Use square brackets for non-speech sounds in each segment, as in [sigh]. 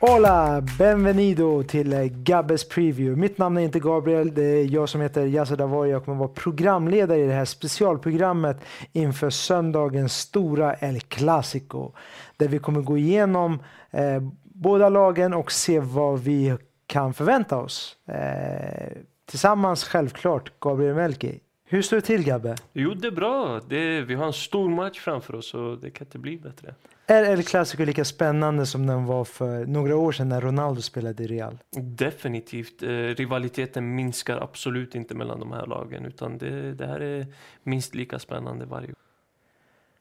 Hola, benvenido till eh, Gabbes Preview. Mitt namn är inte Gabriel, det är jag som heter Yasser Davoy. Jag kommer vara programledare i det här specialprogrammet inför söndagens stora El Clasico. Där vi kommer gå igenom eh, båda lagen och se vad vi kan förvänta oss. Eh, tillsammans självklart, Gabriel Melki. Hur står det till Gabbe? Jo, det är bra. Det, vi har en stor match framför oss och det kan inte bli bättre. Är El Clasico lika spännande som den var för några år sedan när Ronaldo spelade i Real? Definitivt. Eh, rivaliteten minskar absolut inte mellan de här lagen utan det, det här är minst lika spännande varje gång.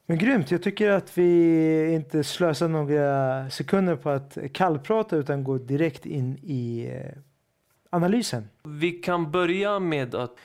Men grymt. Jag tycker att vi inte slösar några sekunder på att kallprata utan går direkt in i eh, analysen. Vi kan börja med att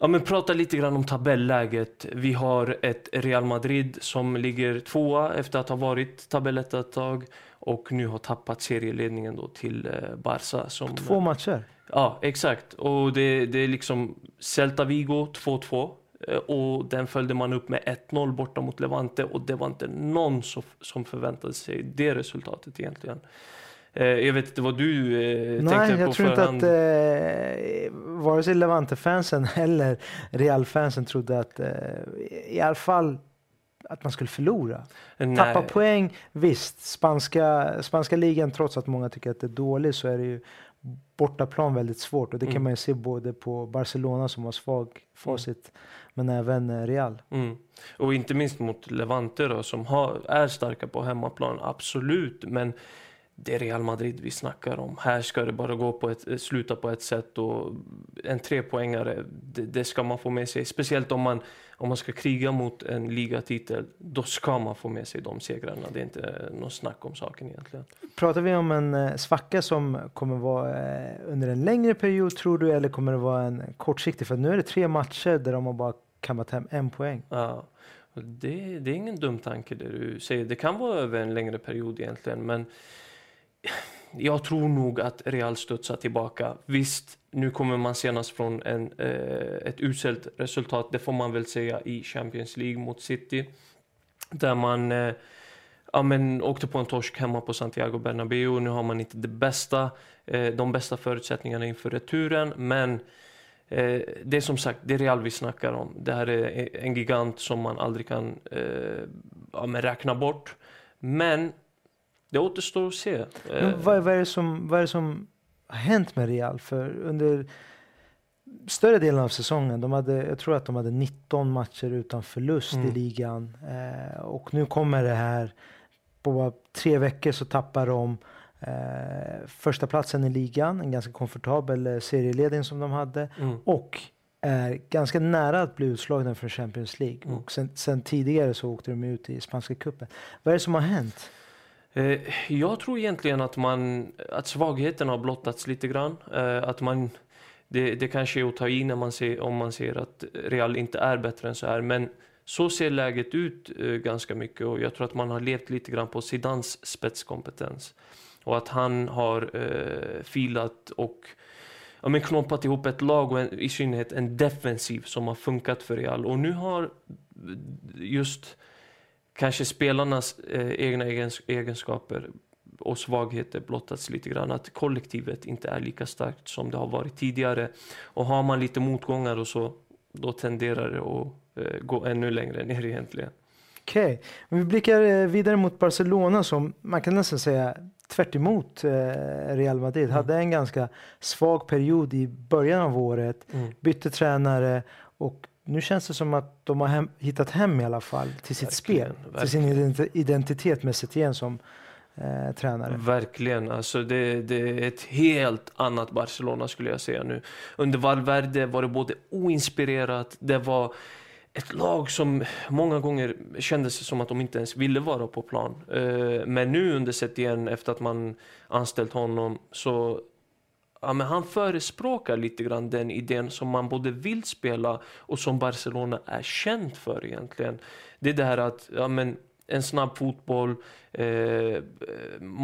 Ja, men prata lite grann om tabelläget. Vi har ett Real Madrid som ligger tvåa efter att ha varit tabellet ett tag och nu har tappat serieledningen då till eh, Barca. Som, Två matcher? Ja, exakt. Och det, det är liksom Celta Vigo 2-2 eh, och den följde man upp med 1-0 borta mot Levante och det var inte någon som förväntade sig det resultatet egentligen. Eh, jag vet inte vad du eh, Nej, tänkte på jag tror inte att eh, vare sig Levante-fansen [laughs] eller Real-fansen trodde att eh, i alla fall att man skulle förlora. Nej. Tappa poäng, visst. Spanska, spanska ligan, trots att många tycker att det är dåligt, så är det ju bortaplan väldigt svårt. Och det kan mm. man ju se både på Barcelona som har svag facit, mm. men även eh, Real. Mm. Och inte minst mot Levante då, som har, är starka på hemmaplan, absolut. Men det är Real Madrid vi snackar om. Här ska det bara gå på ett, sluta på ett sätt och en trepoängare, det, det ska man få med sig. Speciellt om man, om man ska kriga mot en ligatitel, då ska man få med sig de segrarna. Det är inte något snack om saken egentligen. Pratar vi om en eh, svacka som kommer vara eh, under en längre period tror du, eller kommer det vara en kortsiktig? För nu är det tre matcher där de har bara kammat hem en poäng. Ja. Det, det är ingen dum tanke det du säger. Det kan vara över en längre period egentligen, men jag tror nog att Real studsar tillbaka. Visst, nu kommer man senast från en, eh, ett uselt resultat, det får man väl säga, i Champions League mot City. Där man eh, ja, men, åkte på en torsk hemma på Santiago Bernabéu. Nu har man inte det bästa, eh, de bästa förutsättningarna inför returen, men eh, det är som sagt det är Real vi snackar om. Det här är en gigant som man aldrig kan eh, ja, räkna bort. Men det återstår att se. Men vad, vad, är det som, vad är som har hänt med Real? För under större delen av säsongen, de hade, jag tror att de hade 19 matcher utan förlust mm. i ligan. Eh, och nu kommer det här, på bara tre veckor så tappar de eh, första platsen i ligan, en ganska komfortabel eh, serieledning som de hade. Mm. Och är ganska nära att bli utslagna från Champions League. Mm. Och sen, sen, tidigare så åkte de ut i spanska cupen. Vad är det som har hänt? Eh, jag tror egentligen att, man, att svagheten har blottats lite grann. Eh, att man, det, det kanske är att ta i när man ser, om man ser att Real inte är bättre än så här. Men så ser läget ut eh, ganska mycket och jag tror att man har levt lite grann på Zidans spetskompetens. Och att han har eh, filat och ja, men knoppat ihop ett lag och en, i synnerhet en defensiv som har funkat för Real. Och nu har just kanske spelarnas eh, egna egenskaper och svagheter blottats lite grann. Att kollektivet inte är lika starkt som det har varit tidigare. Och har man lite motgångar och så, då tenderar det att eh, gå ännu längre ner egentligen. Okej, okay. vi blickar eh, vidare mot Barcelona som man kan nästan säga tvärt emot eh, Real Madrid. Mm. Hade en ganska svag period i början av året, mm. bytte tränare och nu känns det som att de har hem, hittat hem i alla fall till sitt verkligen, spel. Verkligen. Till sin identitet med Setien som eh, tränare. Verkligen. Alltså det, det, är ett helt annat Barcelona skulle jag säga nu. Under Valverde var det både oinspirerat, det var ett lag som många gånger kändes som att de inte ens ville vara på plan. Eh, men nu under Setien, efter att man anställt honom, så ja, men han förespråkar lite grann den idén som man både vill spela och som Barcelona är känt för egentligen. Det är det här att ja, men en snabb fotboll, eh,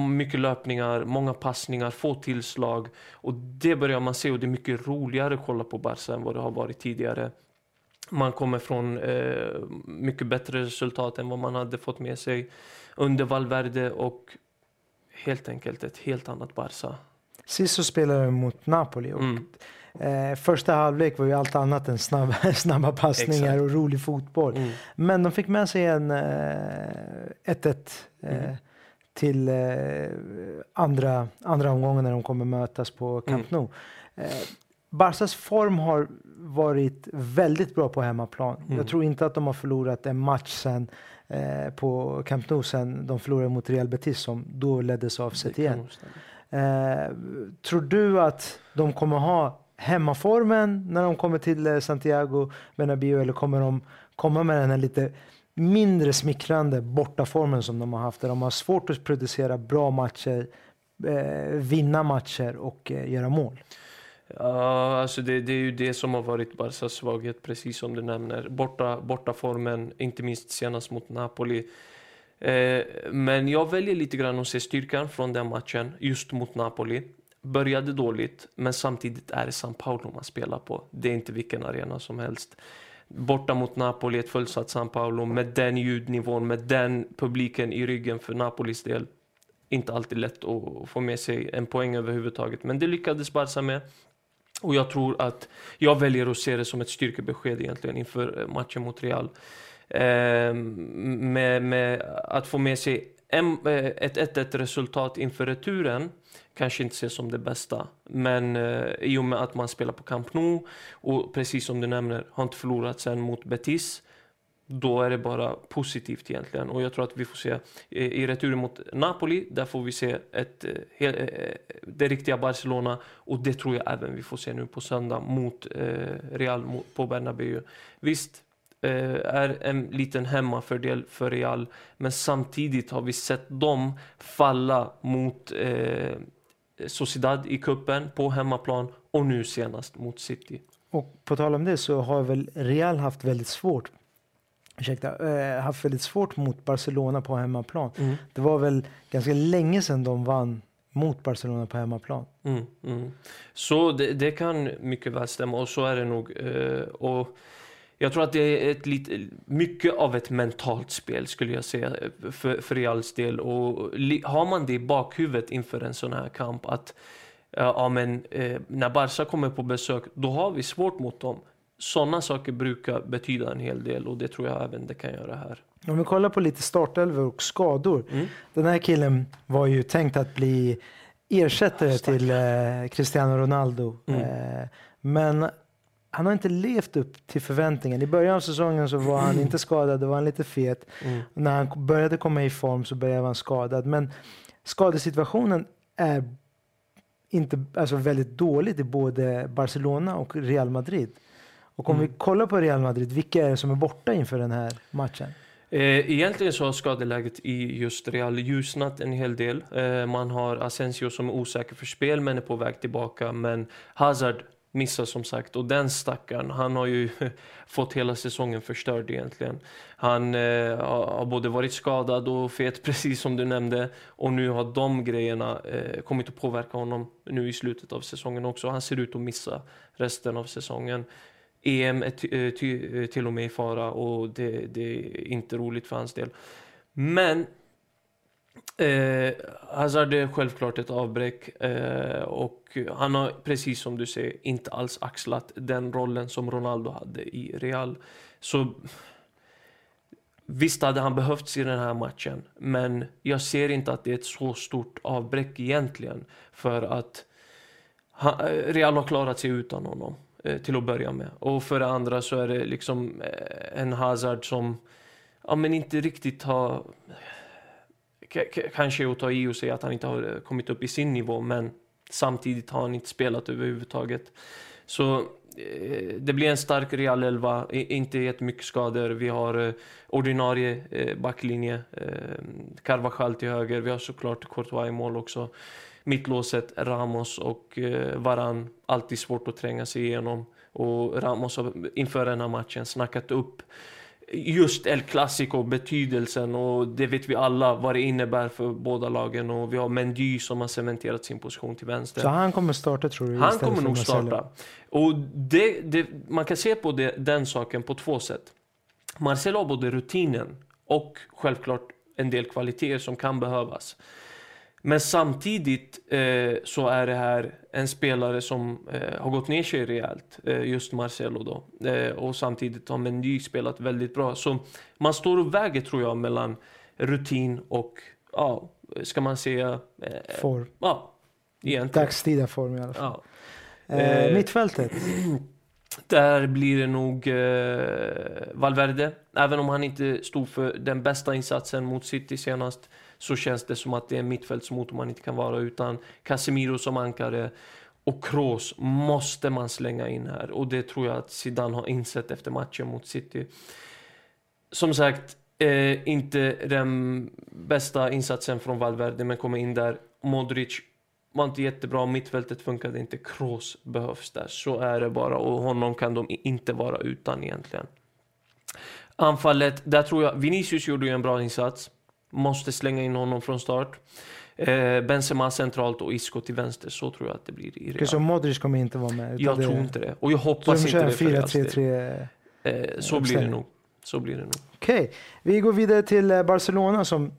mycket löpningar, många passningar, få tillslag. Och det börjar man se och det är mycket roligare att kolla på Barca än vad det har varit tidigare. Man kommer från eh, mycket bättre resultat än vad man hade fått med sig under Valverde och helt enkelt ett helt annat Barca. Sist så spelade de mot Napoli och Mm. eh, första halvlek var ju allt annat än snabba, [laughs] snabba passningar Exakt. och rolig fotboll. Mm. Men de fick med sig en eh, 1-1 eh, Mm. till eh, andra, andra omgången när de kommer mötas på Camp Nou. Eh, Barcas form har varit väldigt bra på hemmaplan. Mm. Jag tror inte att de har förlorat en match sen eh, på Camp Nou sen de förlorade mot Real Betis som då leddes av Setien. Eh, tror du att de kommer ha hemmaformen när de kommer till eh, Santiago Bernabéu eller kommer de komma med den här lite mindre smickrande bortaformen som de har haft där de har svårt att producera bra matcher, eh, vinna matcher och eh, göra mål? Ja, alltså det, det är ju det som har varit Barcas svaghet, precis som du nämner. Borta, bortaformen, inte minst senast mot Napoli. Eh, men jag väljer lite grann att se styrkan från den matchen, just mot Napoli. Började dåligt, men samtidigt är det San Paolo man spelar på. Det är inte vilken arena som helst. Borta mot Napoli, ett fullsatt San Paolo med den ljudnivån, med den publiken i ryggen för Napolis del. Inte alltid lätt att få med sig en poäng överhuvudtaget, men det lyckades Barca med. Och jag tror att jag väljer att se det som ett styrkebesked egentligen inför eh, matchen mot Real. Ehm, med, med att få med sig en, eh, ett 1-1 resultat inför returen kanske inte ses som det bästa. Men eh, i och med att man spelar på Camp Nou och precis som du nämner har inte förlorat sen mot Betis. Då är det bara positivt egentligen. Och jag tror att vi får se i returen mot Napoli, där får vi se ett, eh, eh, det riktiga Barcelona. Och det tror jag även vi får se nu på söndag mot Real på Bernabéu. Visst, är en liten hemmafördel för Real. Men samtidigt har vi sett dem falla mot eh, Sociedad i kuppen på hemmaplan och nu senast mot City. Och på tal om det så har väl Real haft väldigt svårt Ursäkta, eh, haft väldigt svårt mot Barcelona på hemmaplan. Det var väl ganska länge sedan de vann mot Barcelona på hemmaplan. Mm, mm. Så det, det kan mycket väl stämma och så är det nog. Eh, och jag tror att det är ett lite, mycket av ett mentalt spel skulle jag säga för, för Reals del. Och har man det i bakhuvudet inför en sån här kamp att ja, men, eh, när Barca kommer på besök då har vi svårt mot dem. Sådana saker brukar betyda en hel del och det tror jag även det kan göra här. Om vi kollar på lite startelvor och skador. Mm. Den här killen var ju tänkt att bli ersättare till eh, Cristiano Ronaldo. Mm. Eh, men han har inte levt upp till förväntningen. I början av säsongen så var han inte skadad, då var han lite fet. Mm. När han började komma i form så började han skadad. Men skadesituationen är inte, alltså väldigt dåligt i både Barcelona och Real Madrid. Och om Mm. vi kollar på Real Madrid, vilka är det som är borta inför den här matchen? Eh, egentligen så har skadeläget i just Real ljusnat en hel del. Eh, man har Asensio som är osäker för spel men är på väg tillbaka. Men Hazard missar som sagt och den stackaren, han har ju [laughs] fått hela säsongen förstörd egentligen. Han eh, har både varit skadad och fet [laughs] precis som du nämnde och nu har de grejerna eh, kommit att påverka honom nu i slutet av säsongen också. Han ser ut att missa resten av säsongen. EM är ty, eh, ty, eh, till och med i fara och det, det är inte roligt för hans del. Men eh, Hazard är självklart ett avbräck eh, och han har precis som du säger inte alls axlat den rollen som Ronaldo hade i Real. Så visst hade han behövts i den här matchen men jag ser inte att det är ett så stort avbräck egentligen för att han, eh, Real har klarat sig utan honom eh, till att börja med. Och för det andra så är det liksom eh, en Hazard som ja, men inte riktigt har... Kanske att ta i och säga att han inte har eh, kommit upp i sin nivå, men samtidigt har han inte spelat överhuvudtaget. Så eh, det blir en stark Real 11, inte jättemycket skador. Vi har eh, ordinarie backlinje, Carvajal till höger, vi har såklart Courtois i mål också. Mittlåset Ramos och Varan, alltid svårt att tränga sig igenom. Och Ramos har inför den här matchen snackat upp just El Clasico, betydelsen och det vet vi alla vad det innebär för båda lagen. Och vi har Mendy som har cementerat sin position till vänster. Så han kommer starta tror du? Han kommer nog starta. Och det, det, man kan se på det, den saken på två sätt. Marcelo har både rutinen och självklart en del kvaliteter som kan behövas. Men samtidigt eh, så är det här en spelare som eh, har gått ner sig rejält, eh, just Marcelo då. Eh, och samtidigt har Mendy spelat väldigt bra. Så man står och väger tror jag mellan rutin och, ja, ska man säga... Eh, form. Ja, egentligen. Dagstida form i alla fall. Ja. Eh, mittfältet? [clears throat] Där blir det nog Valverde. Även om han inte stod för den bästa insatsen mot City senast så känns det som att det är en mittfältsmotor man inte kan vara utan. Casemiro som ankare och Kroos måste man slänga in här. Och det tror jag att Zidane har insett efter matchen mot City. Som sagt, eh, inte den bästa insatsen från Valverde men kommer in där. Modric var inte jättebra, mittfältet funkade inte, Kroos behövs där. Så är det bara och honom kan de inte vara utan egentligen. Anfallet, där tror jag Vinicius gjorde en bra insats. Måste slänga in honom från start. Eh, Benzema centralt och Isco till vänster. Så tror jag att det blir i Real. Så Modric kommer inte vara med? Jag tror inte det. Och jag hoppas inte det för 4-3-3? Eh, så blir det nog. Så blir det nog. Okej, okay. vi går vidare till eh, Barcelona som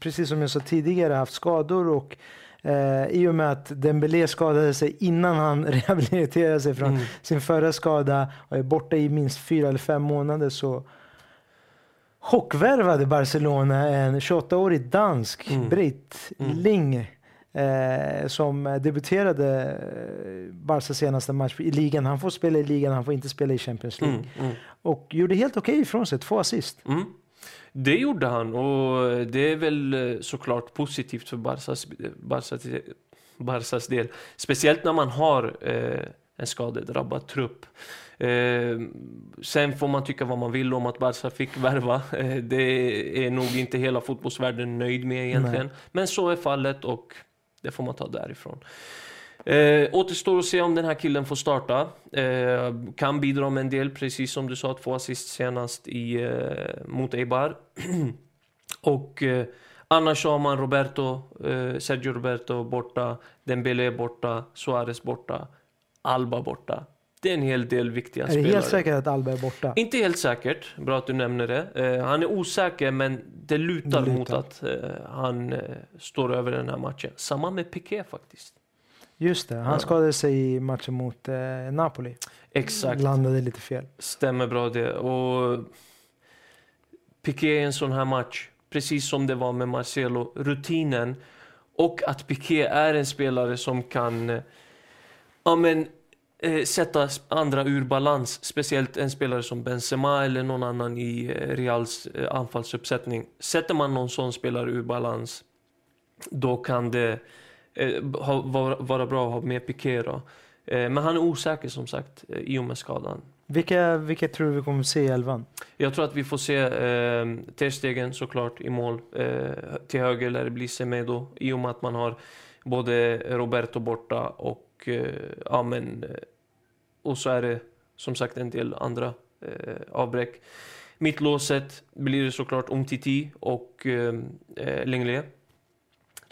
precis som jag sa tidigare haft skador och Eh, I och med att Dembélé skadade sig innan han [laughs] rehabiliterade sig från mm. sin förra skada och är borta i minst fyra eller fem månader så chockvärvade Barcelona en 28-årig dansk, mm. Britt mm. Ling, eh, som debuterade eh, Barcas senaste match i ligan. Han får spela i ligan, han får inte spela i Champions League. Mm. mm. Och gjorde helt okej okay ifrån sig, två assist. Mm. Det gjorde han och det är väl eh, såklart positivt för Barcas, Barcas, Barcas del. Speciellt när man har eh, en skadedrabbad trupp. Eh, sen får man tycka vad man vill om att Barca fick värva. Eh, det är nog inte hela fotbollsvärlden nöjd med egentligen. Nej. Men så är fallet och det får man ta därifrån. Eh, återstår att se om den här killen får starta. Eh, kan bidra med en del, precis som du sa, två assist senast i, eh, mot Eibar. [clears throat] och eh, annars har man Roberto, eh, Sergio Roberto borta, Dembélé borta, Suarez borta, Alba borta. Det är en hel del viktiga spelare. Är det helt säkert att Alba är borta? Inte helt säkert. Bra att du nämner det. Eh, han är osäker, men det lutar, det lutar. mot att eh, han eh, står över den här matchen. Samma med Piqué faktiskt. Just det, han ja. skadade sig i matchen mot Napoli. Exakt. Landade lite fel. Stämmer bra det. Och Piqué är en sån här match, precis som det var med Marcelo, rutinen och att Piqué är en spelare som kan ja, men, eh, sätta andra ur balans. Speciellt en spelare som Benzema eller någon annan i eh, Reals eh, anfallsuppsättning. Sätter man någon sån spelare ur balans, då kan det eh, vara, vara bra att ha med Piqué då. Eh, men han är osäker som sagt eh, i och med skadan. Vilka, vilka tror du vi kommer se i elvan? Jag tror att vi får se eh, Ter Stegen såklart i mål. Eh, till höger lär det bli Semedo i och med att man har både Roberto borta och eh, ja, men, eh, och så är det som sagt en del andra eh, avbräck. Mittlåset blir det såklart Umtiti och eh, eh Lenglet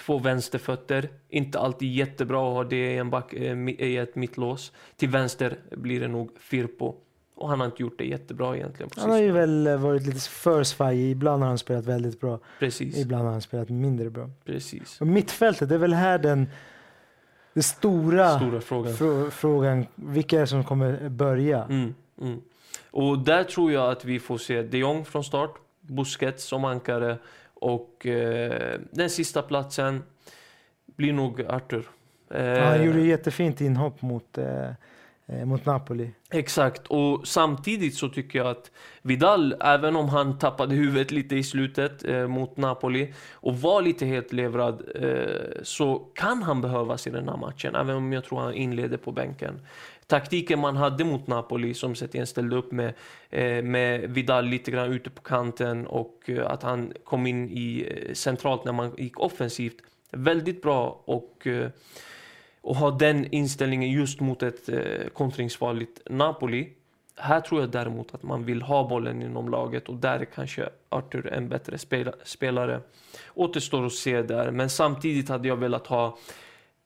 två vänsterfötter. Inte alltid jättebra att ha det i, en back, eh, i ett mittlås. Till vänster blir det nog Firpo. Och han har inte gjort det jättebra egentligen. han har ju väl varit lite för svajig. Ibland har han spelat väldigt bra. Precis. Ibland har han spelat mindre bra. Precis. Och mittfältet, det är väl här den, den stora, stora frågan. Frå, frågan. Vilka är det som kommer börja? Mm, mm. Och där tror jag att vi får se de Jong från start. Busquets som ankare och eh, den sista platsen blir nog Arthur. Eh, han gjorde jättefint inhopp mot, eh, Eh, mot Napoli. Exakt, och samtidigt så tycker jag att Vidal, även om han tappade huvudet lite i slutet eh, mot Napoli och var lite helt levrad, eh, så kan han behövas i den här matchen, även om jag tror han inleder på bänken taktiken man hade mot Napoli som Setien ställde upp med, eh, med Vidal lite grann ute på kanten och eh, att han kom in i eh, centralt när man gick offensivt. Väldigt bra och, eh, och ha den inställningen just mot ett eh, kontringsfarligt Napoli. Här tror jag däremot att man vill ha bollen inom laget och där är kanske Arthur en bättre spelare. Återstår att se där, men samtidigt hade jag velat ha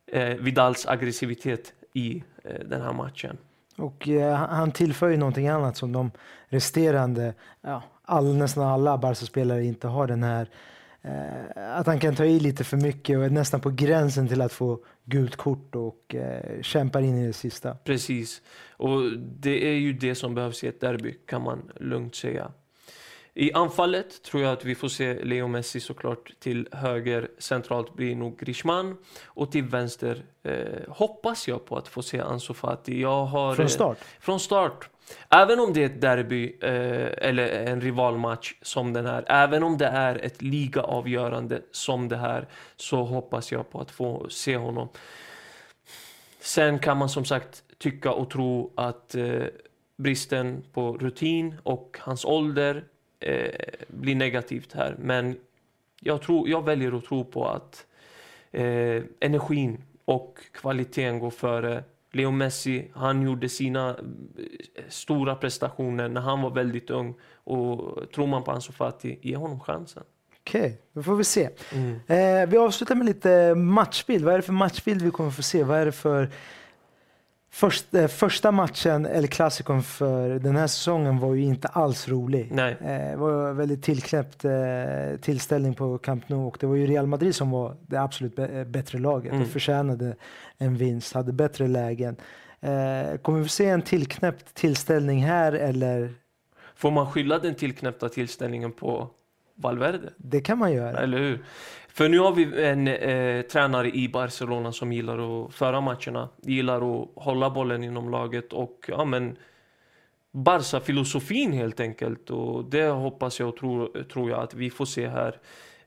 eh, Vidals aggressivitet i eh, den här matchen. Och eh, han tillför ju någonting annat som de resterande, ja, all, nästan alla Barca-spelare inte har den här eh, Eh, att han kan ta i lite för mycket och är nästan på gränsen till att få gult kort och eh, kämpar in i det sista. Precis. Och det är ju det som behövs i ett derby, kan man lugnt säga. I anfallet tror jag att vi får se Leo Messi såklart. Till höger centralt blir nog Griezmann. Och till vänster eh, hoppas jag på att få se Ansu Fati. Jag har, Från start? Eh, från start. Även om det är ett derby eh, eller en rivalmatch som den här. Även om det är ett ligaavgörande som det här. Så hoppas jag på att få se honom. Sen kan man som sagt tycka och tro att eh, bristen på rutin och hans ålder eh, blir negativt här. Men jag, tror, jag väljer att tro på att eh, energin och kvaliteten går före. Leo Messi, han gjorde sina eh, stora prestationer när han var väldigt ung. Och tror man på Ansu Fati, ge honom chansen. Okej, okay, då får vi se. Mm. Eh, vi avslutar med lite matchbild. Vad är det för matchbild vi kommer få se? Vad är det för Först, eh, första matchen, El Clasico för den här säsongen var ju inte alls rolig. Nej. Eh, det var väldigt tillknäppt eh, tillställning på Camp Nou och det var ju Real Madrid som var det absolut bättre laget mm. och förtjänade en vinst, hade bättre lägen. kommer vi se en tillknäppt tillställning här eller? Får man skylla den tillknäppta tillställningen på Valverde? Det kan man göra. Eller hur? För nu har vi en eh, tränare i Barcelona som gillar att föra matcherna, gillar att hålla bollen inom laget och ja men Barca-filosofin helt enkelt och det hoppas jag och tror, tror jag att vi får se här.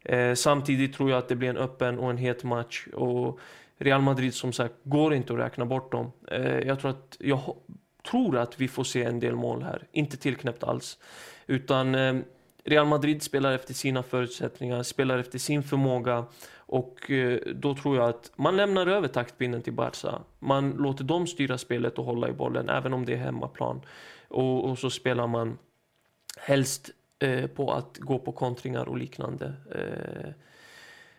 Eh, samtidigt tror jag att det blir en öppen och en het match och Real Madrid som sagt går inte att räkna bort dem. Eh, jag tror att jag tror att vi får se en del mål här, inte tillknäppt alls. Utan eh, Real Madrid spelar efter sina förutsättningar, spelar efter sin förmåga och eh, då tror jag att man lämnar över taktpinnen till Barca. Man låter dem styra spelet och hålla i bollen även om det är hemmaplan. Och, och så spelar man helst eh, på att gå på kontringar och liknande. Eh,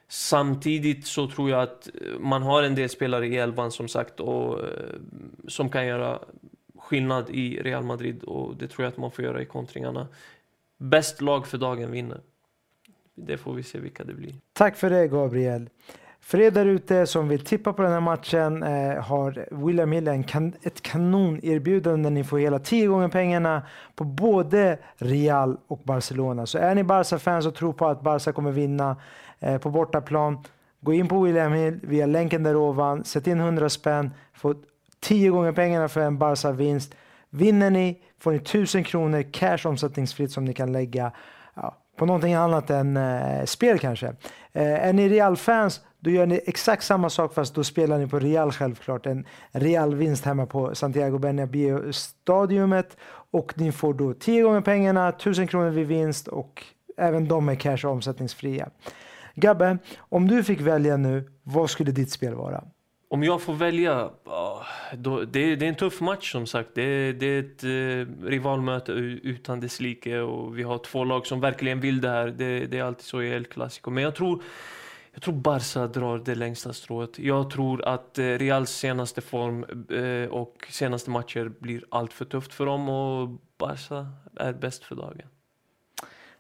samtidigt så tror jag att man har en del spelare i elvan som sagt och, eh, som kan göra skillnad i Real Madrid och det tror jag att man får göra i kontringarna. Bäst lag för dagen vinner. Det får vi se vilka det blir. Tack för det Gabriel. För er där ute som vill tippa på den här matchen eh, har William Hill en kan, ett kanonerbjudande. Ni får hela 10 gånger pengarna på både Real och Barcelona. Så är ni Barca-fans och tror på att Barca kommer vinna eh, på bortaplan, gå in på William Hill via länken där ovan, sätt in 100 spänn, få 10 gånger pengarna för en Barca-vinst. Vinner ni får ni 1000 kronor cash omsättningsfritt som ni kan lägga ja, på någonting annat än eh, spel kanske. Eh, är ni Real-fans då gör ni exakt samma sak fast då spelar ni på Real självklart. En Real-vinst hemma på Santiago Bernabéu-stadiumet och ni får då 10 gånger pengarna, 1000 kronor vid vinst och även de är cash omsättningsfria. Gabbe, om du fick välja nu, vad skulle ditt spel vara? Om jag får välja, då, det, det, är en tuff match som sagt. Det, det är ett eh, rivalmöte utan dess like och vi har två lag som verkligen vill det här. Det, det är alltid så i El Clasico. Men jag tror, jag tror Barca drar det längsta strået. Jag tror att eh, Reals senaste form eh, och senaste matcher blir allt för tufft för dem och Barca är bäst för dagen.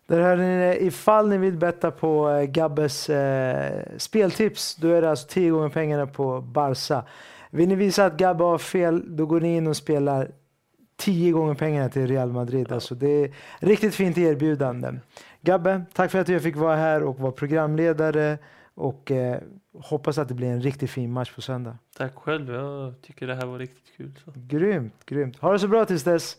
Där hörde ni det. Ifall ni vill betta på eh, Gabbes eh, speltips, då är det alltså 10 gånger pengarna på Barca. Vill ni visa att Gabbe har fel, då går ni in och spelar 10 gånger pengarna till Real Madrid. Alltså det är riktigt fint erbjudande. Gabbe, tack för att jag fick vara här och vara programledare och eh, hoppas att det blir en riktigt fin match på söndag. Tack själv, jag tycker det här var riktigt kul. Så. Grymt, grymt. Ha det så bra tills dess.